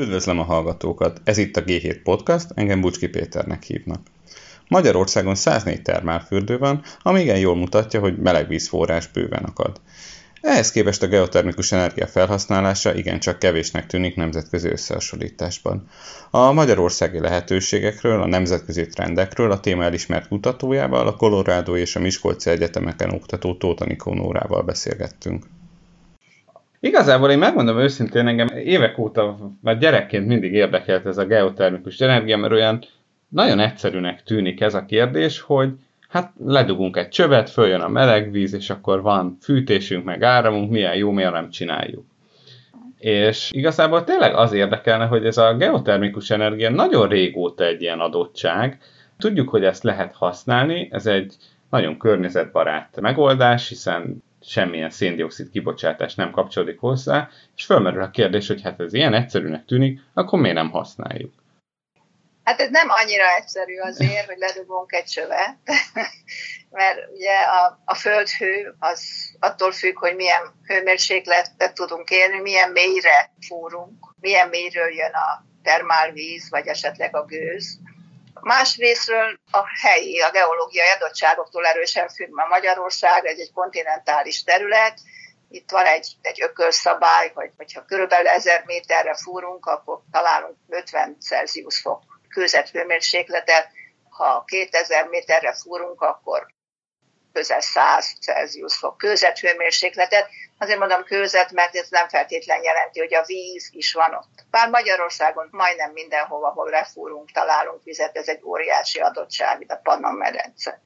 Üdvözlöm a hallgatókat! Ez itt a G7 Podcast, engem Bucski Péternek hívnak. Magyarországon 104 termálfürdő van, ami igen jól mutatja, hogy melegvízforrás bőven akad. Ehhez képest a geotermikus energia felhasználása igencsak kevésnek tűnik nemzetközi összehasonlításban. A magyarországi lehetőségekről, a nemzetközi trendekről a téma elismert kutatójával, a Colorado és a Miskolci Egyetemeken oktató Tóta Nikó Nórával beszélgettünk. Igazából én megmondom őszintén, engem évek óta, már gyerekként mindig érdekelt ez a geotermikus energia, mert olyan nagyon egyszerűnek tűnik ez a kérdés, hogy hát ledugunk egy csövet, följön a meleg víz, és akkor van fűtésünk, meg áramunk, milyen jó, miért nem csináljuk. És igazából tényleg az érdekelne, hogy ez a geotermikus energia nagyon régóta egy ilyen adottság. Tudjuk, hogy ezt lehet használni, ez egy nagyon környezetbarát megoldás, hiszen semmilyen széndiokszid kibocsátás nem kapcsolódik hozzá, és fölmerül a kérdés, hogy hát ez ilyen egyszerűnek tűnik, akkor miért nem használjuk? Hát ez nem annyira egyszerű azért, hogy ledugunk egy csövet, mert ugye a, a földhő az attól függ, hogy milyen hőmérsékletet tudunk élni, milyen mélyre fúrunk, milyen mélyről jön a termálvíz, vagy esetleg a gőz. Másrésztről a helyi, a geológiai adottságoktól erősen függ, mert Magyarország egy, egy kontinentális terület, itt van egy, egy ökölszabály, hogy hogyha körülbelül 1000 méterre fúrunk, akkor találunk 50 Celsius fok hőmérsékletet, ha 2000 méterre fúrunk, akkor közel 100 Celsius fok hőmérsékletet. Azért mondom kőzet, mert ez nem feltétlen jelenti, hogy a víz is van ott. Bár Magyarországon majdnem mindenhol, ahol lefúrunk, találunk vizet, ez egy óriási adottság, itt a Pannon medence.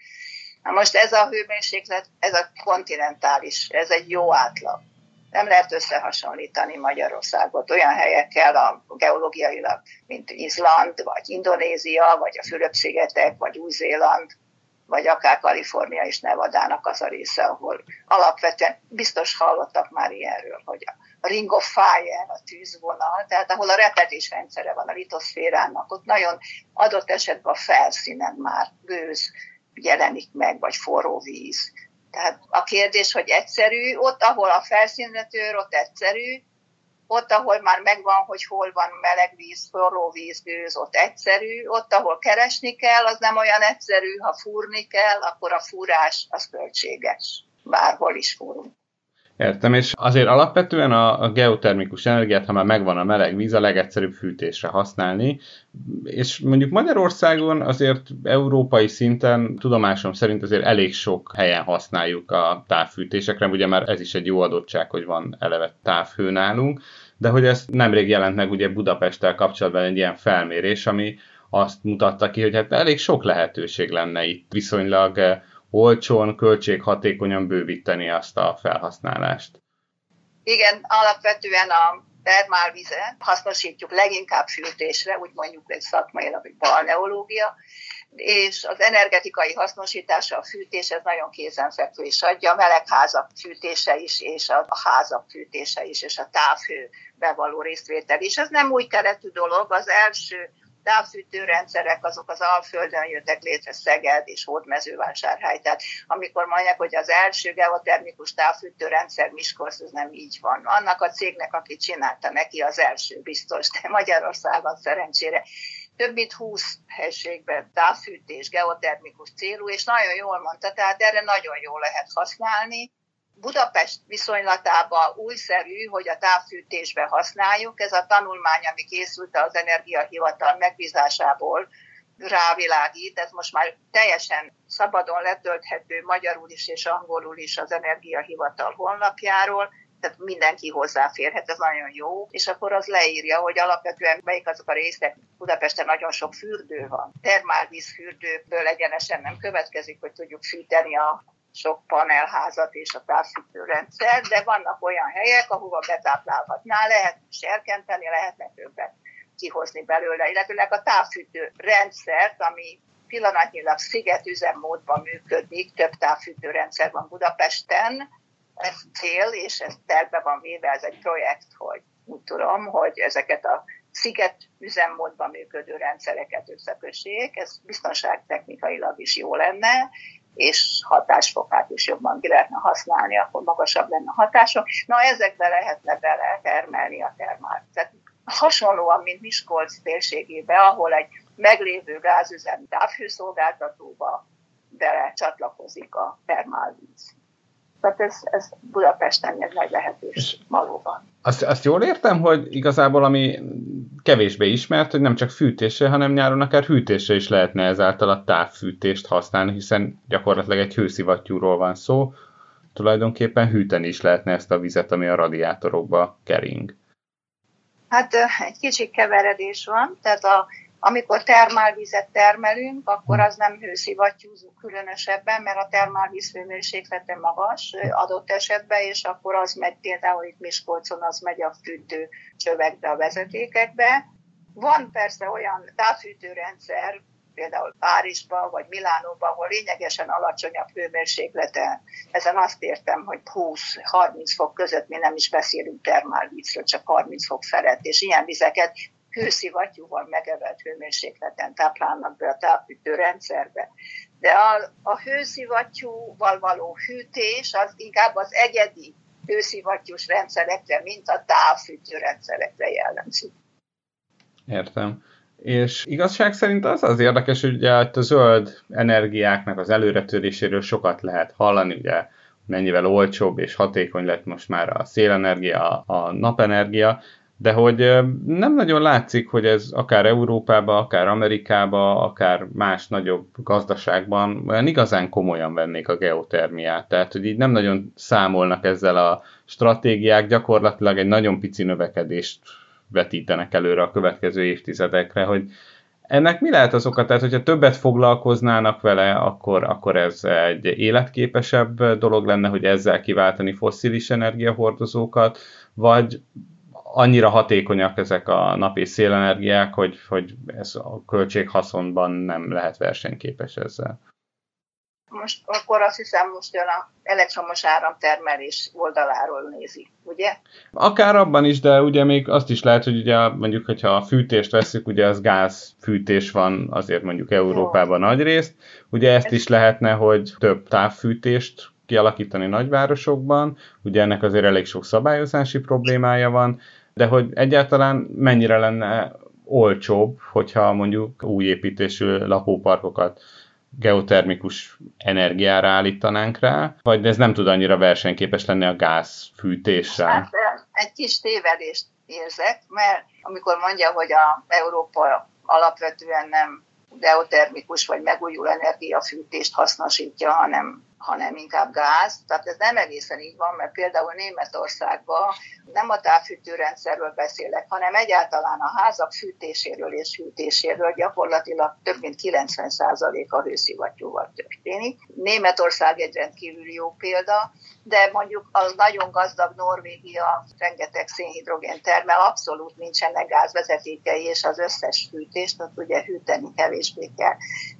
Na most ez a hőmérséklet, ez a kontinentális, ez egy jó átlag. Nem lehet összehasonlítani Magyarországot olyan helyekkel a geológiailag, mint Izland, vagy Indonézia, vagy a Fülöp-szigetek, vagy Új-Zéland, vagy akár Kalifornia és Nevadának az a része, ahol alapvetően biztos hallottak már ilyenről, hogy a ring of fire, a tűzvonal, tehát ahol a repedés rendszere van a litoszférának, ott nagyon adott esetben a felszínen már gőz jelenik meg, vagy forró víz. Tehát a kérdés, hogy egyszerű, ott, ahol a felszínre tör, ott egyszerű, ott, ahol már megvan, hogy hol van meleg víz, forró víz, gőz, ott egyszerű, ott, ahol keresni kell, az nem olyan egyszerű, ha fúrni kell, akkor a fúrás az költséges, bárhol is fúrunk. Értem, és azért alapvetően a, geotermikus energiát, ha már megvan a meleg víz, a legegyszerűbb fűtésre használni, és mondjuk Magyarországon azért európai szinten tudomásom szerint azért elég sok helyen használjuk a távfűtésekre, ugye már ez is egy jó adottság, hogy van eleve távhő nálunk, de hogy ez nemrég jelent meg ugye Budapesttel kapcsolatban egy ilyen felmérés, ami azt mutatta ki, hogy hát elég sok lehetőség lenne itt viszonylag eh, olcsón, költséghatékonyan bővíteni azt a felhasználást. Igen, alapvetően a termálvizet hasznosítjuk leginkább fűtésre, úgy mondjuk egy szakmailag, hogy balneológia, és az energetikai hasznosítása, a fűtés, ez nagyon kézenfekvő is adja, a melegházak fűtése is, és a házak fűtése is, és a távhő bevaló részvétel is. Ez nem új keretű dolog, az első távfűtőrendszerek azok az Alföldön jöttek létre Szeged és Hódmezővásárhely. Tehát amikor mondják, hogy az első geotermikus távfűtőrendszer Miskolc, ez nem így van. Annak a cégnek, aki csinálta neki az első biztos, de Magyarországon szerencsére több mint 20 helységben távfűtés, geotermikus célú, és nagyon jól mondta, tehát erre nagyon jól lehet használni Budapest viszonylatában újszerű, hogy a távfűtésbe használjuk. Ez a tanulmány, ami készült az Energiahivatal megbízásából, rávilágít, ez most már teljesen szabadon letölthető magyarul is és angolul is az Energiahivatal honlapjáról, tehát mindenki hozzáférhet, ez nagyon jó, és akkor az leírja, hogy alapvetően melyik azok a részek, Budapesten nagyon sok fürdő van. Termálvíz fürdőből egyenesen nem következik, hogy tudjuk fűteni a sok panelházat és a távfűtőrendszer, de vannak olyan helyek, ahova betáplálhatná, lehet serkenteni, lehetne többet kihozni belőle, illetőleg a távfűtő rendszert, ami pillanatnyilag sziget üzemmódban működik, több távfűtőrendszer van Budapesten, ez cél, és ez terve van véve, ez egy projekt, hogy úgy tudom, hogy ezeket a sziget üzemmódban működő rendszereket összekössék, ez biztonságtechnikailag is jó lenne, és hatásfokát is jobban ki lehetne használni, akkor magasabb lenne a hatása. Na, ezekbe lehetne bele termelni a termál. Tehát hasonlóan, mint Miskolc térségébe, ahol egy meglévő gázüzemi távhőszolgáltatóba bele csatlakozik a termálvíz. Tehát ez, ez Budapesten egy nagy lehetőség valóban. Azt, azt jól értem, hogy igazából ami kevésbé ismert, hogy nem csak fűtésre, hanem nyáron akár hűtésre is lehetne ezáltal a távfűtést használni, hiszen gyakorlatilag egy hőszivattyúról van szó, tulajdonképpen hűteni is lehetne ezt a vizet, ami a radiátorokba kering. Hát egy kicsit keveredés van, tehát a amikor termálvizet termelünk, akkor az nem hőszivattyúzó különösebben, mert a termálvíz hőmérséklete magas adott esetben, és akkor az megy például itt Miskolcon, az megy a fűtő csövekbe, a vezetékekbe. Van persze olyan távfűtőrendszer, például Párizsba vagy Milánóba, ahol lényegesen alacsonyabb hőmérséklete. Ezen azt értem, hogy 20-30 fok között mi nem is beszélünk termálvízről, csak 30 fok felett, és ilyen vizeket hőszivattyúval megevelt hőmérsékleten táplálnak be a tápütő. De a, a hőszivattyúval való hűtés az inkább az egyedi hőszivattyús rendszerekre, mint a távfűtő rendszerekre jellemző. Értem. És igazság szerint az az érdekes, hogy ugye a zöld energiáknak az előretöréséről sokat lehet hallani, ugye mennyivel olcsóbb és hatékony lett most már a szélenergia, a napenergia, de hogy nem nagyon látszik, hogy ez akár Európába, akár Amerikába, akár más nagyobb gazdaságban olyan igazán komolyan vennék a geotermiát. Tehát, hogy így nem nagyon számolnak ezzel a stratégiák, gyakorlatilag egy nagyon pici növekedést vetítenek előre a következő évtizedekre, hogy ennek mi lehet az oka? Tehát, hogyha többet foglalkoznának vele, akkor, akkor ez egy életképesebb dolog lenne, hogy ezzel kiváltani fosszilis energiahordozókat, vagy annyira hatékonyak ezek a nap és szélenergiák, hogy, hogy ez a költséghaszonban nem lehet versenyképes ezzel. Most akkor azt hiszem, most jön a elektromos áramtermelés oldaláról nézi, ugye? Akár abban is, de ugye még azt is lehet, hogy ugye mondjuk, hogyha a fűtést veszük, ugye az gázfűtés van azért mondjuk Európában Jó. nagy részt, ugye ezt Ez is lehetne, hogy több távfűtést kialakítani nagyvárosokban, ugye ennek azért elég sok szabályozási problémája van, de hogy egyáltalán mennyire lenne olcsóbb, hogyha mondjuk új építésű lakóparkokat geotermikus energiára állítanánk rá, vagy ez nem tud annyira versenyképes lenni a gázfűtéssel? Hát, egy kis tévedést érzek, mert amikor mondja, hogy a Európa alapvetően nem geotermikus vagy megújuló energiafűtést hasznosítja, hanem hanem inkább gáz. Tehát ez nem egészen így van, mert például Németországban nem a távfűtőrendszerről beszélek, hanem egyáltalán a házak fűtéséről és hűtéséről gyakorlatilag több mint 90% a hőszivattyúval történik. Németország egy rendkívül jó példa, de mondjuk az nagyon gazdag Norvégia rengeteg szénhidrogén termel, abszolút nincsenek gázvezetékei, és az összes fűtést, ott ugye hűteni kevésbé kell.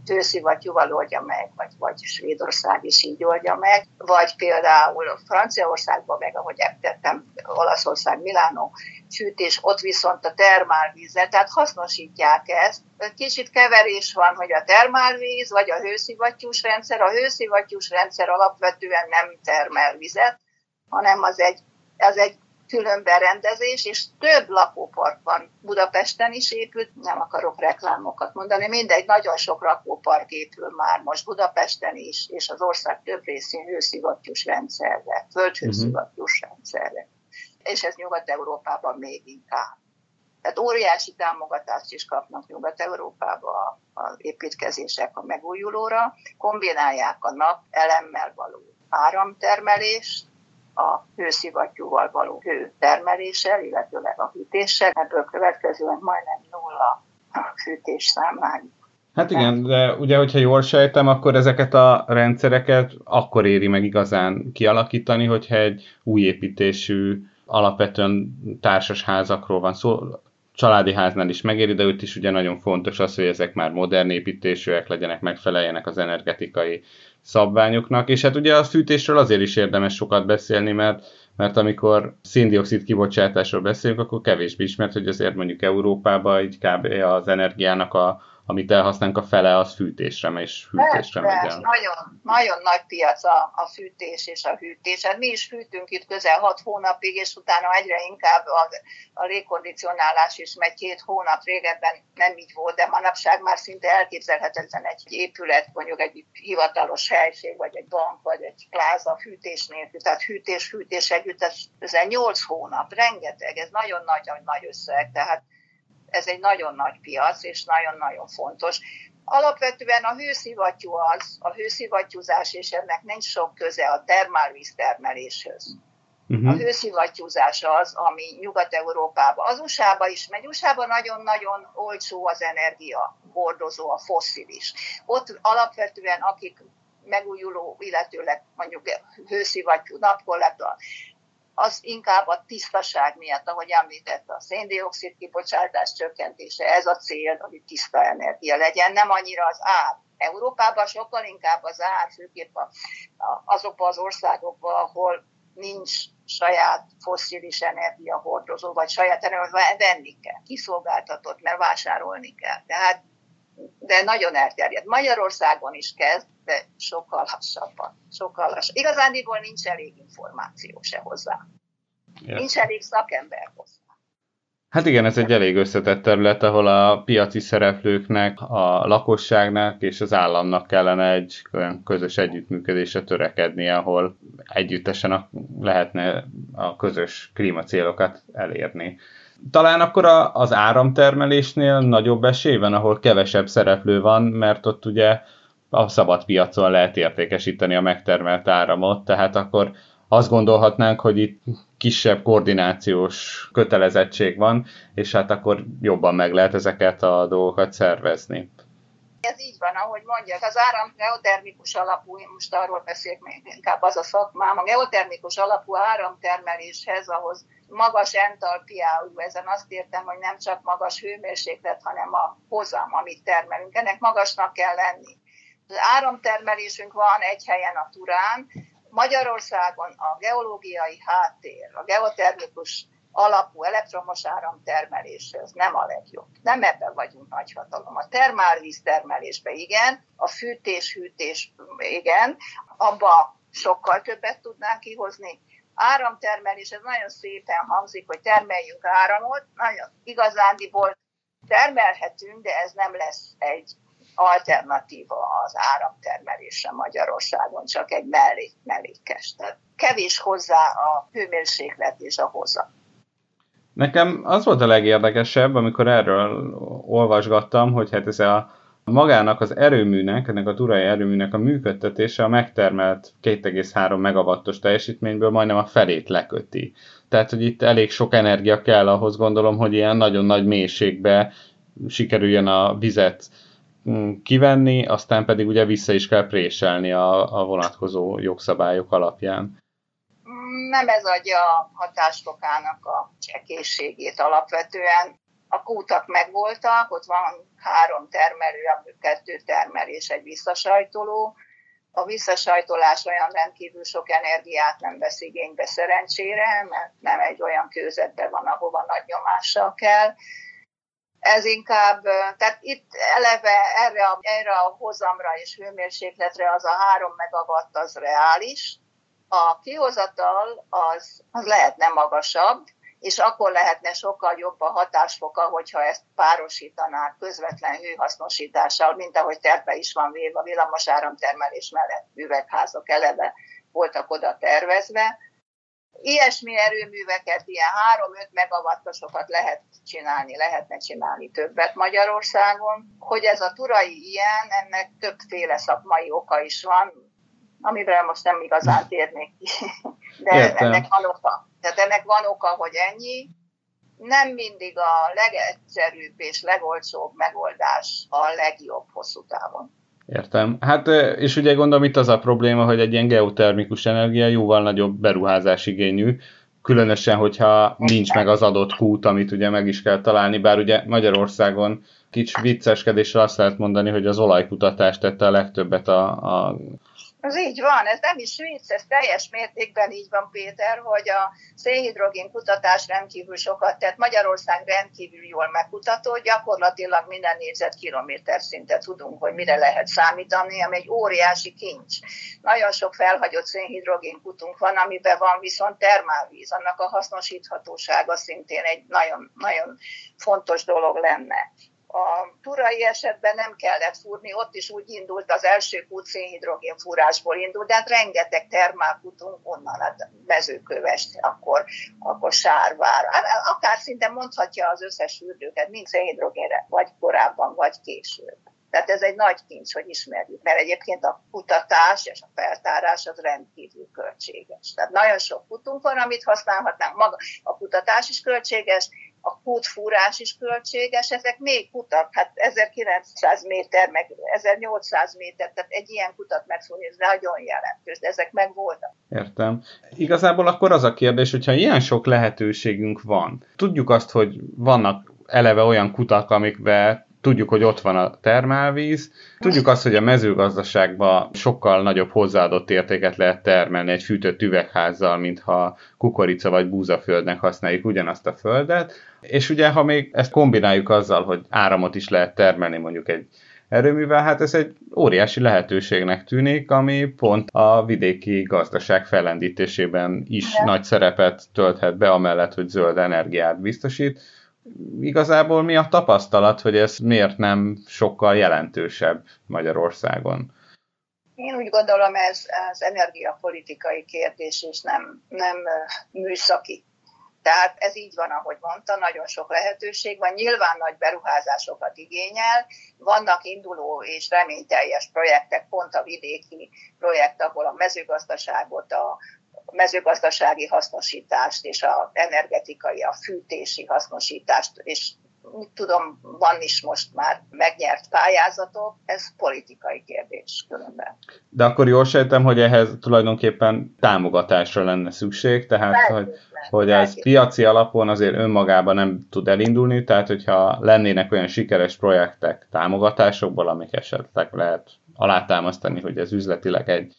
Hőszivattyúval oldja meg, vagy, vagy Svédország is így oldja meg, vagy például Franciaországban, meg ahogy említettem, Olaszország, Milánó fűtés, ott viszont a termálvízzel, tehát hasznosítják ezt. Kicsit keverés van, hogy a termálvíz, vagy a hőszivattyús rendszer. A hőszivattyús rendszer alapvetően nem termel vizet, hanem az egy, az egy külön berendezés, és több lakópark van Budapesten is épült, nem akarok reklámokat mondani, mindegy, nagyon sok lakópark épül már most Budapesten is, és az ország több részén hőszivattyús rendszerre, földhőszivattyús uh-huh. rendszerre. És ez Nyugat-Európában még inkább. Tehát óriási támogatást is kapnak Nyugat-Európában az építkezések a megújulóra, kombinálják a nap elemmel való áramtermelést, a hőszivattyúval való hőtermeléssel, illetőleg a hűtéssel. Ebből következően majdnem nulla a fűtés számlány. Hát igen, de ugye, hogyha jól sejtem, akkor ezeket a rendszereket akkor éri meg igazán kialakítani, hogyha egy új építésű, alapvetően társas házakról van szó, családi háznál is megéri, de itt is ugye nagyon fontos az, hogy ezek már modern építésűek legyenek, megfeleljenek az energetikai szabványoknak, és hát ugye a fűtésről azért is érdemes sokat beszélni, mert, mert amikor széndiokszid kibocsátásról beszélünk, akkor kevésbé ismert, hogy azért mondjuk Európában így kb. az energiának a amit elhasználunk a fele, az fűtésre és hűtésre megy el. Nagyon, nagyon nagy piac a, a fűtés és a hűtés. Hát mi is fűtünk itt közel hat hónapig, és utána egyre inkább a, a légkondicionálás is megy két hónap. Régebben nem így volt, de manapság már szinte elképzelhetetlen egy épület, mondjuk egy hivatalos helység, vagy egy bank, vagy egy pláza fűtés nélkül. Tehát hűtés, fűtés együtt, ez, ez 8 hónap, rengeteg, ez nagyon nagy, nagy összeg. Tehát ez egy nagyon nagy piac, és nagyon-nagyon fontos. Alapvetően a hőszivattyú az, a hőszivattyúzás, és ennek nincs sok köze a termálvíz termeléshez. Uh-huh. A hőszivattyúzás az, ami Nyugat-Európában, az USA-ba is megy. usa nagyon-nagyon olcsó az energia hordozó, a fosszilis. Ott alapvetően akik megújuló, illetőleg mondjuk hőszivattyú, napkollektor, az inkább a tisztaság miatt, ahogy említette, a széndiokszid kibocsátás csökkentése, ez a cél, hogy tiszta energia legyen, nem annyira az ár. Európában sokkal inkább az ár, főképp azokban az országokban, ahol nincs saját fosszilis energiahordozó, vagy saját energia, venni kell, kiszolgáltatott, mert vásárolni kell. Tehát, de nagyon elterjedt. Magyarországon is kezd, de sokkal lassabban. Sokkal lassabban. Igazándiból nincs elég információ se hozzá. Ja. Nincs elég szakember hozzá. Hát igen, ez egy elég összetett terület, ahol a piaci szereplőknek, a lakosságnak és az államnak kellene egy olyan közös együttműködésre törekedni, ahol együttesen lehetne a közös klímacélokat elérni. Talán akkor az áramtermelésnél nagyobb esély van, ahol kevesebb szereplő van, mert ott ugye a szabad piacon lehet értékesíteni a megtermelt áramot, tehát akkor azt gondolhatnánk, hogy itt kisebb koordinációs kötelezettség van, és hát akkor jobban meg lehet ezeket a dolgokat szervezni. Ez így van, ahogy mondják, az áram geotermikus alapú, én most arról beszélek még inkább az a szakmám, a geotermikus alapú áramtermeléshez, ahhoz magas entalpiájú, ezen azt értem, hogy nem csak magas hőmérséklet, hanem a hozam, amit termelünk, ennek magasnak kell lenni. Az áramtermelésünk van egy helyen a Turán, Magyarországon a geológiai háttér, a geotermikus alapú elektromos áramtermeléshez nem a legjobb. Nem ebben vagyunk nagyhatalom. A termálvíz termelésben igen, a fűtés-hűtés igen, abba sokkal többet tudnánk kihozni. Áramtermelés, ez nagyon szépen hangzik, hogy termeljünk áramot, nagyon igazándiból termelhetünk, de ez nem lesz egy alternatíva az áramtermelésre Magyarországon, csak egy mellék, mellékes. Tehát kevés hozzá a hőmérséklet és a hoza. Nekem az volt a legérdekesebb, amikor erről olvasgattam, hogy hát ez a magának az erőműnek, ennek a turai erőműnek a működtetése a megtermelt 2,3 megawattos teljesítményből majdnem a felét leköti. Tehát, hogy itt elég sok energia kell ahhoz gondolom, hogy ilyen nagyon nagy mélységbe sikerüljön a vizet Mm, kivenni, aztán pedig ugye vissza is kell préselni a, a vonatkozó jogszabályok alapján. Nem ez adja a hatásfokának a csekészségét alapvetően. A kútak megvoltak, ott van három termelő, kettő termelés, egy visszasajtoló. A visszasajtolás olyan rendkívül sok energiát nem vesz igénybe szerencsére, mert nem egy olyan kőzetben van, ahova nagy nyomással kell ez inkább, tehát itt eleve erre a, erre a hozamra és hőmérsékletre az a 3 megawatt az reális, a kihozatal az, az lehetne magasabb, és akkor lehetne sokkal jobb a hatásfoka, hogyha ezt párosítanák közvetlen hőhasznosítással, mint ahogy terve is van véve a villamosáramtermelés mellett üvegházak eleve voltak oda tervezve, Ilyesmi erőműveket, ilyen 3-5 megawattosokat lehet csinálni, lehetne csinálni többet Magyarországon. Hogy ez a turai ilyen, ennek többféle szakmai oka is van, amivel most nem igazán térnék ki, de Értem. ennek van oka. Tehát ennek van oka, hogy ennyi. Nem mindig a legegyszerűbb és legolcsóbb megoldás a legjobb hosszú távon. Értem. Hát, és ugye gondolom itt az a probléma, hogy egy ilyen geotermikus energia jóval nagyobb beruházás igényű, különösen, hogyha nincs meg az adott kút, amit ugye meg is kell találni, bár ugye Magyarországon kicsi vicceskedéssel azt lehet mondani, hogy az olajkutatás tette a legtöbbet a, a Ez így van, ez nem is vicc, ez teljes mértékben így van, Péter, hogy a szénhidrogén kutatás rendkívül sokat tett. Magyarország rendkívül jól megkutató, gyakorlatilag minden négyzetkilométer szinte tudunk, hogy mire lehet számítani, ami egy óriási kincs. Nagyon sok felhagyott szénhidrogén kutunk van, amiben van viszont termálvíz, annak a hasznosíthatósága szintén egy nagyon, nagyon fontos dolog lenne a turai esetben nem kellett fúrni, ott is úgy indult, az első kút szénhidrogén fúrásból indult, de hát rengeteg termálkutunk onnan, hát mezőkövest, akkor, akkor sárvár, hát akár szinte mondhatja az összes fürdőket, mind szénhidrogénre, vagy korábban, vagy később. Tehát ez egy nagy kincs, hogy ismerjük, mert egyébként a kutatás és a feltárás az rendkívül költséges. Tehát nagyon sok kutunk van, amit használhatnánk. Maga a kutatás is költséges, a kútfúrás is költséges, ezek még kutak, hát 1900 méter, meg 1800 méter, tehát egy ilyen kutat megfúrni, ez nagyon jelentős, de ezek meg voltak. Értem. Igazából akkor az a kérdés, hogyha ilyen sok lehetőségünk van, tudjuk azt, hogy vannak eleve olyan kutak, amikbe tudjuk, hogy ott van a termálvíz, tudjuk azt, hogy a mezőgazdaságban sokkal nagyobb hozzáadott értéket lehet termelni egy fűtött üvegházzal, mintha kukorica vagy búzaföldnek használjuk ugyanazt a földet, és ugye, ha még ezt kombináljuk azzal, hogy áramot is lehet termelni mondjuk egy erőművel, hát ez egy óriási lehetőségnek tűnik, ami pont a vidéki gazdaság fellendítésében is Igen. nagy szerepet tölthet be, amellett, hogy zöld energiát biztosít igazából mi a tapasztalat, hogy ez miért nem sokkal jelentősebb Magyarországon? Én úgy gondolom, ez az energiapolitikai kérdés, és nem, nem műszaki. Tehát ez így van, ahogy mondta, nagyon sok lehetőség van. Nyilván nagy beruházásokat igényel, vannak induló és reményteljes projektek, pont a vidéki projekt, ahol a mezőgazdaságot, a, mezőgazdasági hasznosítást és a energetikai, a fűtési hasznosítást, és tudom, van is most már megnyert pályázatok, ez politikai kérdés különben. De akkor jól sejtem, hogy ehhez tulajdonképpen támogatásra lenne szükség, tehát hogy, hogy ez piaci alapon azért önmagában nem tud elindulni, tehát hogyha lennének olyan sikeres projektek támogatásokból, amik esetleg lehet alátámasztani, hogy ez üzletileg egy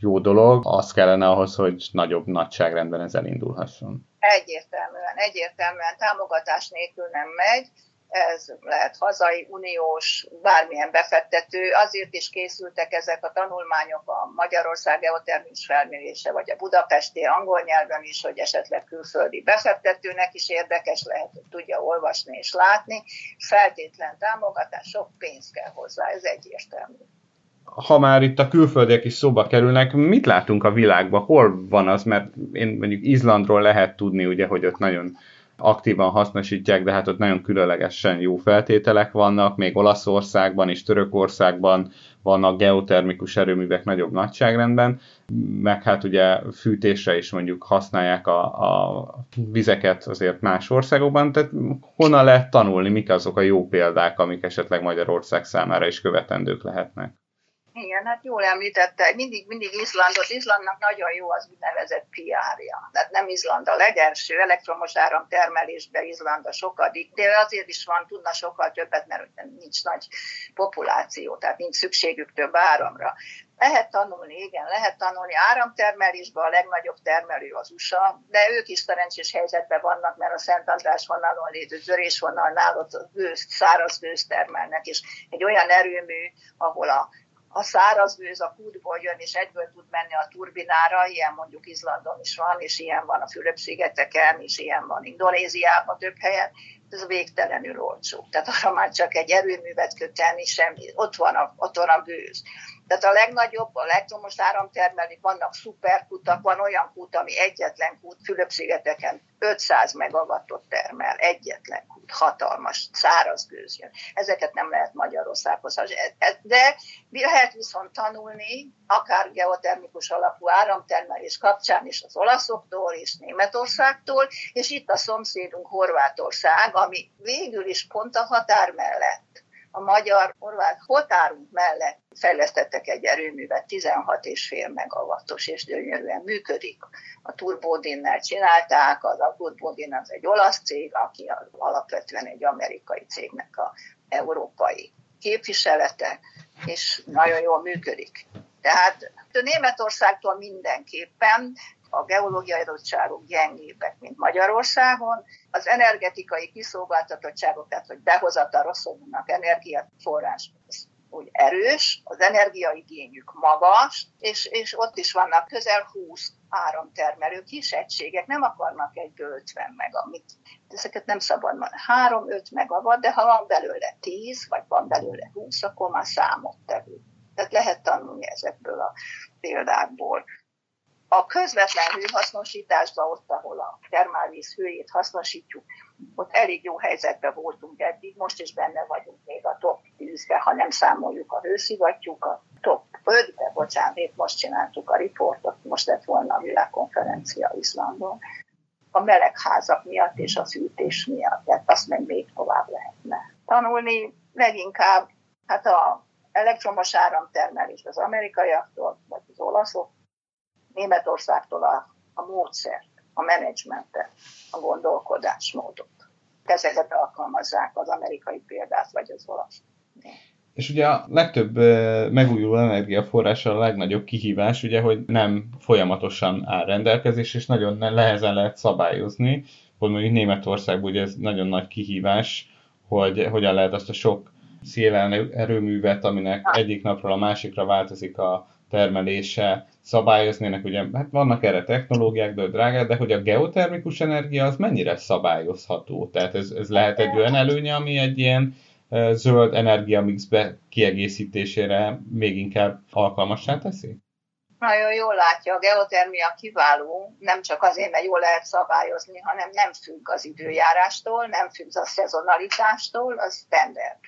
jó dolog, az kellene ahhoz, hogy nagyobb nagyságrendben ez elindulhasson. Egyértelműen, egyértelműen támogatás nélkül nem megy, ez lehet hazai, uniós, bármilyen befektető. Azért is készültek ezek a tanulmányok a Magyarország geotermis felmérése, vagy a budapesti angol nyelven is, hogy esetleg külföldi befektetőnek is érdekes lehet, hogy tudja olvasni és látni. Feltétlen támogatás, sok pénz kell hozzá, ez egyértelmű ha már itt a külföldiek is szóba kerülnek, mit látunk a világban? Hol van az? Mert én mondjuk Izlandról lehet tudni, ugye, hogy ott nagyon aktívan hasznosítják, de hát ott nagyon különlegesen jó feltételek vannak, még Olaszországban és Törökországban vannak geotermikus erőművek nagyobb nagyságrendben, meg hát ugye fűtésre is mondjuk használják a, a vizeket azért más országokban, tehát honnan lehet tanulni, mik azok a jó példák, amik esetleg Magyarország számára is követendők lehetnek? Igen, hát jól említette, mindig, mindig Izlandot, Izlandnak nagyon jó az úgynevezett PR-ja. Tehát nem Izland a legelső, elektromos áram termelésben Izland a sokadik, de azért is van, tudna sokkal többet, mert nincs nagy populáció, tehát nincs szükségük több áramra. Lehet tanulni, igen, lehet tanulni. Áramtermelésben a legnagyobb termelő az USA, de ők is szerencsés helyzetben vannak, mert a Szent András vonalon lévő törésvonalnál ott gőz, száraz gőz termelnek, és egy olyan erőmű, ahol a a száraz gőz a kútból jön, és egyből tud menni a turbinára, ilyen mondjuk Izlandon is van, és ilyen van a Fülöp-szigeteken, és ilyen van Indonéziában több helyen, ez végtelenül olcsó. Tehát arra már csak egy erőművet kötelni semmi, ott van a, ott van a gőz. Tehát a legnagyobb, a legtomos áramtermelők, vannak szuperkutak, van olyan kút, ami egyetlen kút, Fülöp-szigeteken 500 megawattot termel, egyetlen kút, hatalmas, száraz gőz jön. Ezeket nem lehet Magyarországhoz. De lehet viszont tanulni, akár geotermikus alapú áramtermelés kapcsán is az olaszoktól és Németországtól, és itt a szomszédunk Horvátország, ami végül is pont a határ mellett a magyar-horvát határunk mellett fejlesztettek egy erőművet, 16,5 megawattos, és gyönyörűen működik. A Turbodinnel csinálták, az a Turbodin az egy olasz cég, aki alapvetően egy amerikai cégnek a európai képviselete, és nagyon jól működik. Tehát Németországtól mindenképpen a geológiai adottságok gyengébbek, mint Magyarországon. Az energetikai kiszolgáltatottságok, tehát hogy behozatal rosszulnak energiaforrás, úgy erős, az energiaigényük magas, és, és ott is vannak közel 20 áramtermelő kis egységek, nem akarnak egy 50 megamit. Ezeket nem szabad 3-5 megawatt, de ha van belőle 10, vagy van belőle 20, akkor már számot tevő. Tehát lehet tanulni ezekből a példákból. A közvetlen hőhasznosításban, ott, ahol a termálvíz hőjét hasznosítjuk, ott elég jó helyzetben voltunk eddig, most is benne vagyunk még a top 10-be, ha nem számoljuk a hőszivattyúkat. Top 5-be, bocsánat, most csináltuk a riportot, most lett volna a világkonferencia Izlandon. A melegházak miatt és a fűtés miatt, tehát azt meg még tovább lehetne tanulni. Leginkább hát a elektromos áramtermelés az amerikaiaktól, vagy az olaszok, Németországtól a, a módszert, a menedzsmentet, a gondolkodásmódot. Ezeket alkalmazzák az amerikai példát, vagy az olasz. És ugye a legtöbb megújuló energiaforrás a legnagyobb kihívás, ugye, hogy nem folyamatosan áll rendelkezés, és nagyon nehezen lehet szabályozni. Hogy mondjuk Németországban ugye ez nagyon nagy kihívás, hogy hogyan lehet azt a sok szélerőművet, aminek egyik napról a másikra változik a termelése, szabályozni, ugye hát vannak erre technológiák, de drágák, de hogy a geotermikus energia az mennyire szabályozható? Tehát ez, ez lehet egy olyan előnye, ami egy ilyen zöld energiamixbe kiegészítésére még inkább alkalmassá teszi? Nagyon jól látja, a geotermia kiváló, nem csak azért, mert jól lehet szabályozni, hanem nem függ az időjárástól, nem függ a szezonalitástól, az standard.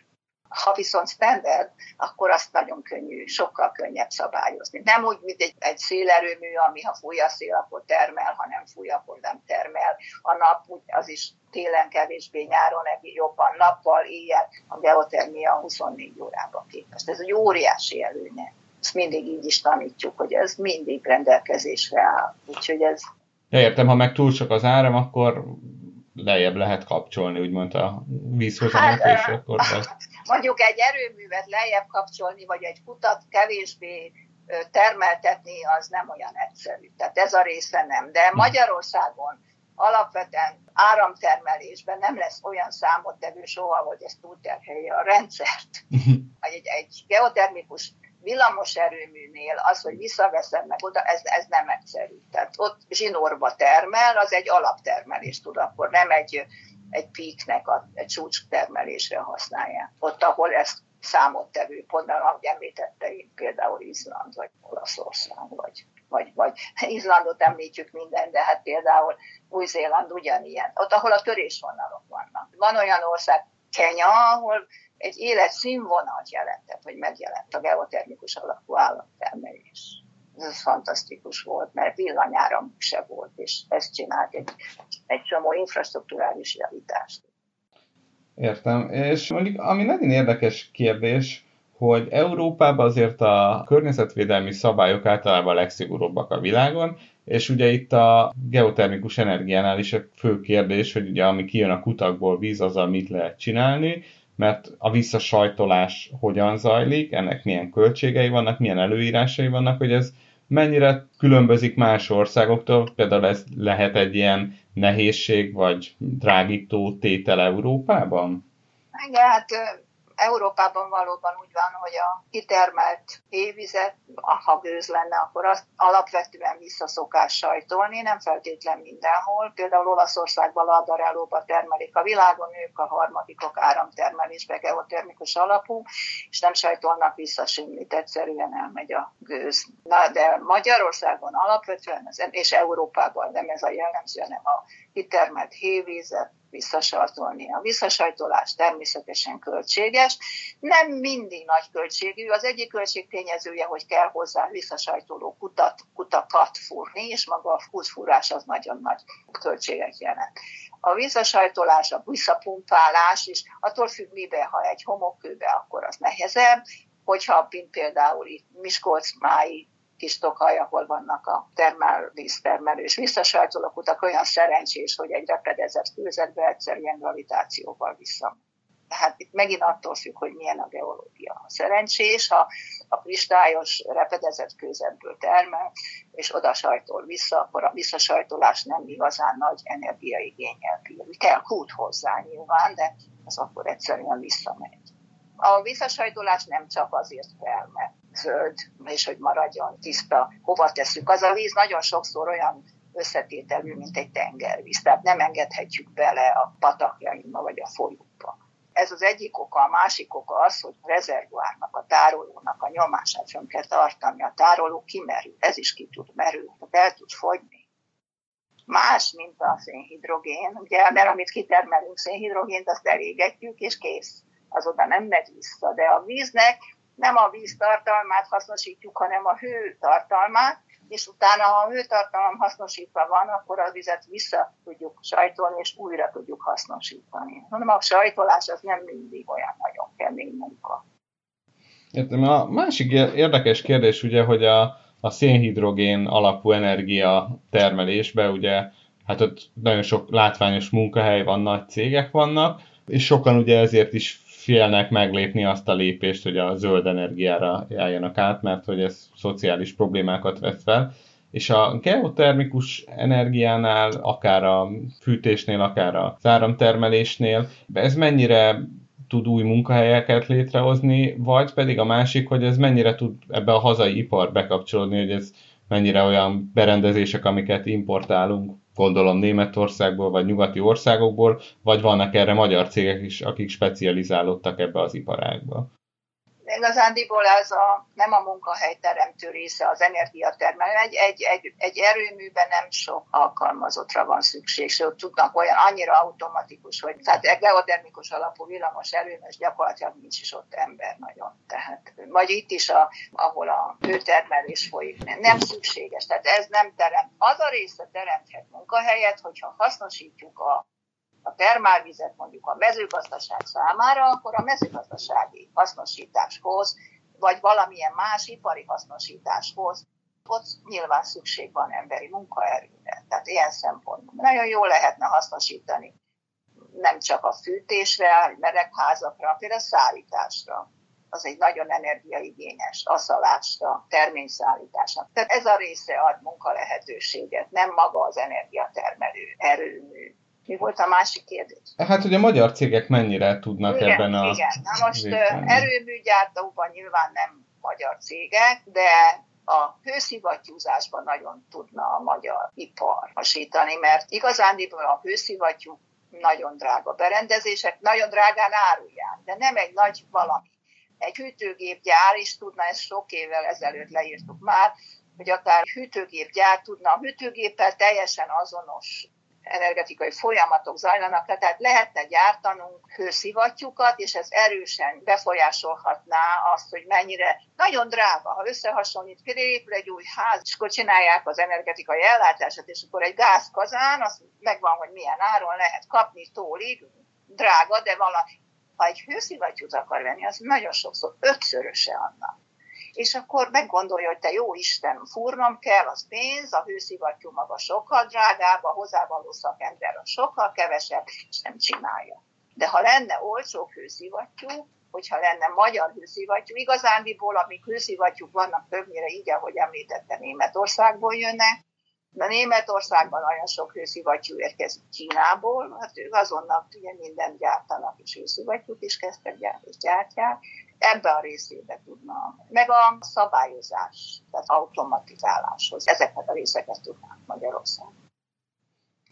Ha viszont standard, akkor azt nagyon könnyű, sokkal könnyebb szabályozni. Nem úgy, mint egy, egy szélerőmű, ami ha fúj a szél, akkor termel, ha nem fúj, akkor nem termel. A nap az is télen kevésbé, nyáron jobban, nappal, éjjel, a geotermia 24 órában képest. Ez egy óriási előnye. Ezt mindig így is tanítjuk, hogy ez mindig rendelkezésre áll. Úgyhogy ez... Ja, értem, ha meg túl sok az áram, akkor lejjebb lehet kapcsolni, úgymond a vízhoz hát, a akkor Mondjuk egy erőművet lejjebb kapcsolni, vagy egy kutat kevésbé termeltetni, az nem olyan egyszerű. Tehát ez a része nem. De hm. Magyarországon alapvetően áramtermelésben nem lesz olyan számottevő soha, hogy ez túlterhelje a rendszert. Egy, egy geotermikus villamos erőműnél az, hogy visszaveszem meg oda, ez, ez nem egyszerű. Tehát ott zsinórba termel, az egy alaptermelés tud, akkor nem egy, egy píknek a egy csúcstermelésre használják. Ott, ahol ezt számottevő pontban, ahogy említette én, például Izland, vagy Olaszország, vagy, vagy, vagy Izlandot említjük minden, de hát például Új-Zéland ugyanilyen. Ott, ahol a törésvonalok vannak. Van olyan ország, Kenya, ahol egy életszínvonalt jelentett, hogy megjelent a geotermikus alapú állattermelés. Ez fantasztikus volt, mert villanyáram se volt, és ezt csinált egy, egy csomó infrastruktúrális javítást. Értem. És mondjuk, ami nagyon érdekes kérdés, hogy Európában azért a környezetvédelmi szabályok általában a legszigorúbbak a világon, és ugye itt a geotermikus energiánál is a fő kérdés, hogy ugye ami kijön a kutakból víz, azzal mit lehet csinálni, mert a visszasajtolás hogyan zajlik, ennek milyen költségei vannak, milyen előírásai vannak, hogy ez mennyire különbözik más országoktól, például ez lehet egy ilyen nehézség vagy drágító tétel Európában? Igen, hát Európában valóban úgy van, hogy a kitermelt évizet, ha gőz lenne, akkor azt alapvetően visszaszokás sajtolni, nem feltétlen mindenhol. Például Olaszországban, Ladarelóba termelik a világon, ők a harmadikok áramtermelésbe geotermikus alapú, és nem sajtolnak vissza semmit, egyszerűen elmegy a gőz. Na, de Magyarországon alapvetően, és Európában nem ez a jellemző, hanem a kitermelt hévízet, visszasajtolni. A visszasajtolás természetesen költséges, nem mindig nagy költségű. Az egyik költségtényezője, hogy kell hozzá visszasajtoló kutat, kutakat fúrni, és maga a fúrás az nagyon nagy költséget jelent. A visszasajtolás, a visszapumpálás is attól függ miben, ha egy homokkőbe, akkor az nehezebb, hogyha például itt Miskolc máj kis tokaj, ahol vannak a termál, víztermelő és visszasajtolók utak, olyan szerencsés, hogy egy repedezett főzetbe egyszerűen gravitációval vissza Tehát itt megint attól függ, hogy milyen a geológia. Ha szerencsés, ha a kristályos repedezett kőzetből termel, és oda sajtol vissza, akkor a visszasajtolás nem igazán nagy energiaigényel bír. Kell kút hozzá nyilván, de az akkor egyszerűen visszamegy. A visszasajtolás nem csak azért kell, mert zöld, és hogy maradjon tiszta, hova tesszük. Az a víz nagyon sokszor olyan összetételű, mint egy tengervíz, tehát nem engedhetjük bele a patakjainkba vagy a folyókba. Ez az egyik oka, a másik oka az, hogy a rezervuárnak, a tárolónak a nyomását fönn kell tartani, a tároló kimerül, ez is ki tud merülni, el tud fogyni. Más, mint a szénhidrogén, ugye, mert amit kitermelünk szénhidrogént, azt elégetjük, és kész. Az oda nem megy vissza, de a víznek nem a víz tartalmát hasznosítjuk, hanem a hő tartalmát, és utána, ha a hőtartalom hasznosítva van, akkor a vizet vissza tudjuk sajtolni, és újra tudjuk hasznosítani. Hanem a sajtolás az nem mindig olyan nagyon kemény munka. Értem, a másik érdekes kérdés ugye, hogy a, a szénhidrogén alapú energia termelésbe ugye, hát ott nagyon sok látványos munkahely van, nagy cégek vannak, és sokan ugye ezért is félnek meglépni azt a lépést, hogy a zöld energiára járjanak át, mert hogy ez szociális problémákat vesz fel. És a geotermikus energiánál, akár a fűtésnél, akár a áramtermelésnél, ez mennyire tud új munkahelyeket létrehozni, vagy pedig a másik, hogy ez mennyire tud ebbe a hazai ipar bekapcsolódni, hogy ez mennyire olyan berendezések, amiket importálunk, gondolom Németországból, vagy nyugati országokból, vagy vannak erre magyar cégek is, akik specializálódtak ebbe az iparágba igazándiból ez a, nem a munkahely teremtő része az energiatermelő. Egy, egy, egy, egy erőműben nem sok alkalmazottra van szükség, ott tudnak olyan annyira automatikus, hogy tehát egy geotermikus alapú villamos erőműs gyakorlatilag nincs is ott ember nagyon. Tehát, vagy itt is, a, ahol a hőtermelés folyik, nem, nem szükséges. Tehát ez nem teremt. Az a része teremthet munkahelyet, hogyha hasznosítjuk a a termálvizet mondjuk a mezőgazdaság számára, akkor a mezőgazdasági hasznosításhoz, vagy valamilyen más ipari hasznosításhoz, ott nyilván szükség van emberi munkaerőre. Tehát ilyen szempontból nagyon jól lehetne hasznosítani nem csak a fűtésre, meregházakra, például a szállításra. Az egy nagyon energiaigényes aszalásra, terményszállításra. Tehát ez a része ad munkalehetőséget, nem maga az energiatermelő erőmű. Mi volt a másik kérdés? Hát, hogy a magyar cégek mennyire tudnak igen, ebben a... Igen, na most erőműgyártóban nyilván nem magyar cégek, de a hőszivattyúzásban nagyon tudna a magyar ipar hasítani, mert igazándiból a hőszivattyú nagyon drága berendezések, nagyon drágán árulják, de nem egy nagy valami. Egy hűtőgépgyár is tudna, ezt sok évvel ezelőtt leírtuk már, hogy akár hűtőgépgyár tudna a hűtőgéppel teljesen azonos energetikai folyamatok zajlanak, tehát lehetne gyártanunk hőszivattyúkat, és ez erősen befolyásolhatná azt, hogy mennyire nagyon drága, ha összehasonlít, például egy új ház, és akkor csinálják az energetikai ellátását, és akkor egy gázkazán, az megvan, hogy milyen áron lehet kapni tólig, drága, de valami. Ha egy hőszivattyút akar venni, az nagyon sokszor ötszöröse annak és akkor meggondolja, hogy te jó Isten, fúrnom kell, az pénz, a hőszivattyú maga sokkal drágább, a hozzávaló szakember sokkal kevesebb, és nem csinálja. De ha lenne olcsó hőszivattyú, hogyha lenne magyar hőszivattyú, igazándiból, amik hőszivattyúk vannak, többnyire így, ahogy említette, Németországból jönnek, de Németországban nagyon sok hőszivattyú érkezik Kínából, hát ők azonnal ugye mindent gyártanak, és hőszivattyút is kezdtek gyártani, és gyártják, ebbe a részébe tudna. Meg a szabályozás, tehát automatizáláshoz. Ezeket a részeket tudnánk Magyarország.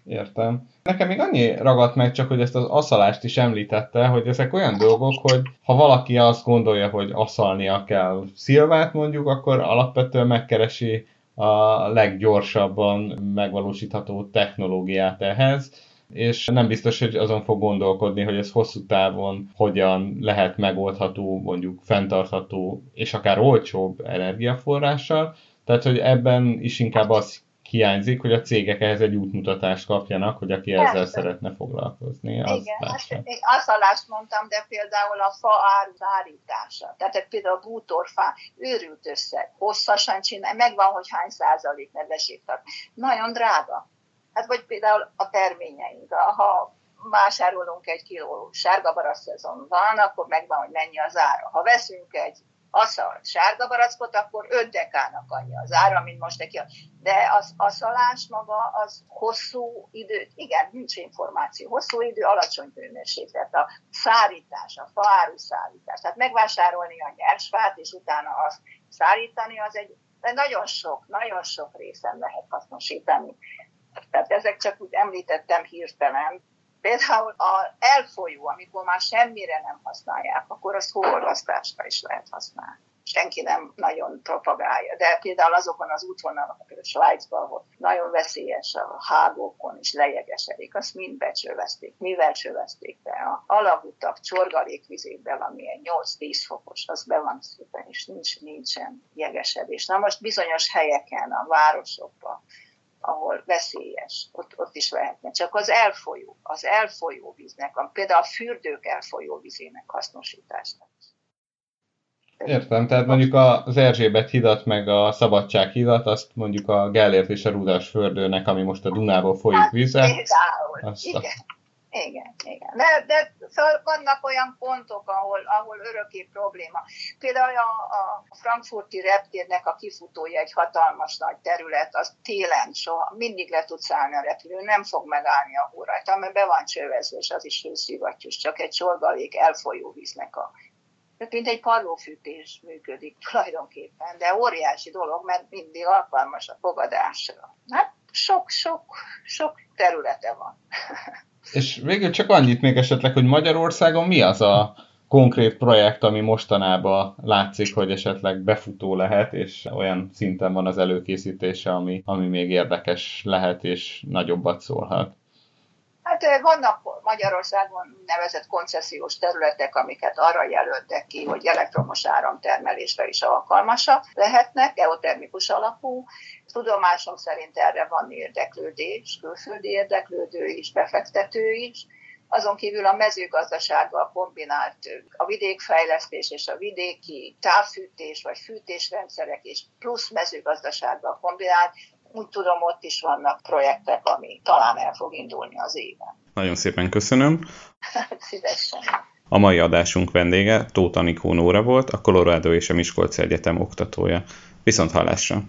Értem. Nekem még annyi ragadt meg csak, hogy ezt az aszalást is említette, hogy ezek olyan dolgok, hogy ha valaki azt gondolja, hogy aszalnia kell szilvát mondjuk, akkor alapvetően megkeresi a leggyorsabban megvalósítható technológiát ehhez, és nem biztos, hogy azon fog gondolkodni, hogy ez hosszú távon hogyan lehet megoldható, mondjuk fenntartható és akár olcsóbb energiaforrással. Tehát, hogy ebben is inkább az hiányzik, hogy a cégek ehhez egy útmutatást kapjanak, hogy aki Persze. ezzel szeretne foglalkozni. Az Igen, azt, én azt mondtam, de például a fa áru állítása, tehát például a bútorfa őrült összeg, hosszasan csinál, megvan, hogy hány százalék tart. Nagyon drága. Hát vagy például a terményeink, ha vásárolunk egy kiló sárga barack szezon van, akkor megvan, hogy mennyi az ára. Ha veszünk egy aszal sárga barackot, akkor 5 dekának annyi az ára, mint most neki. De az aszalás maga az hosszú idő, igen, nincs információ, hosszú idő, alacsony hőmérséklet, a szárítás, a faáru szárítás. Tehát megvásárolni a nyersfát, és utána azt szárítani, az egy de nagyon sok, nagyon sok részen lehet hasznosítani. Tehát ezek csak úgy említettem hirtelen. Például a elfolyó, amikor már semmire nem használják, akkor az hóolvasztásra is lehet használni. Senki nem nagyon propagálja, de például azokon az útvonalakon, például Svájcban, ahol nagyon veszélyes a hágókon is lejegesedik, azt mind becsövezték. Mivel csövezték be? A alagutak csorgalékvizékben, ami egy 8-10 fokos, az be van szépen, és nincs, nincsen jegesedés. Na most bizonyos helyeken, a városokban, ahol veszélyes, ott, ott is lehetne. Csak az elfolyó, az elfolyó víznek, például a fürdők elfolyó vízének hasznosítása. Értem, tehát mondjuk az Erzsébet hidat, meg a Szabadság hidat, azt mondjuk a Gellért és a Rudas fördőnek, ami most a Dunából folyik hát, víze. Például, azt igen. A igen, igen. De, de szóval vannak olyan pontok, ahol, ahol örökké probléma. Például a, a frankfurti reptérnek a kifutója egy hatalmas nagy terület, az télen soha, mindig le tudsz állni a repülő, nem fog megállni a hó rajta, mert be van csövezve, és az is hőszivattyús, csak egy csorgalék elfolyó víznek a tehát mint egy parlófűtés működik tulajdonképpen, de óriási dolog, mert mindig alkalmas a fogadásra. Hát sok-sok sok területe van. És végül csak annyit még esetleg, hogy Magyarországon mi az a konkrét projekt, ami mostanában látszik, hogy esetleg befutó lehet, és olyan szinten van az előkészítése, ami, ami még érdekes lehet, és nagyobbat szólhat. Hát vannak Magyarországon nevezett koncesziós területek, amiket arra jelöltek ki, hogy elektromos áramtermelésre is alkalmasak lehetnek, geotermikus alapú. Tudomásom szerint erre van érdeklődés, külföldi érdeklődő is, befektető is. Azon kívül a mezőgazdasággal kombinált a vidékfejlesztés és a vidéki távfűtés vagy fűtésrendszerek és plusz mezőgazdasággal kombinált úgy tudom, ott is vannak projektek, ami talán el fog indulni az éven. Nagyon szépen köszönöm. Szívesen. A mai adásunk vendége Tóth Anikó Nóra volt, a Colorado és a Miskolc Egyetem oktatója. Viszont hallásra!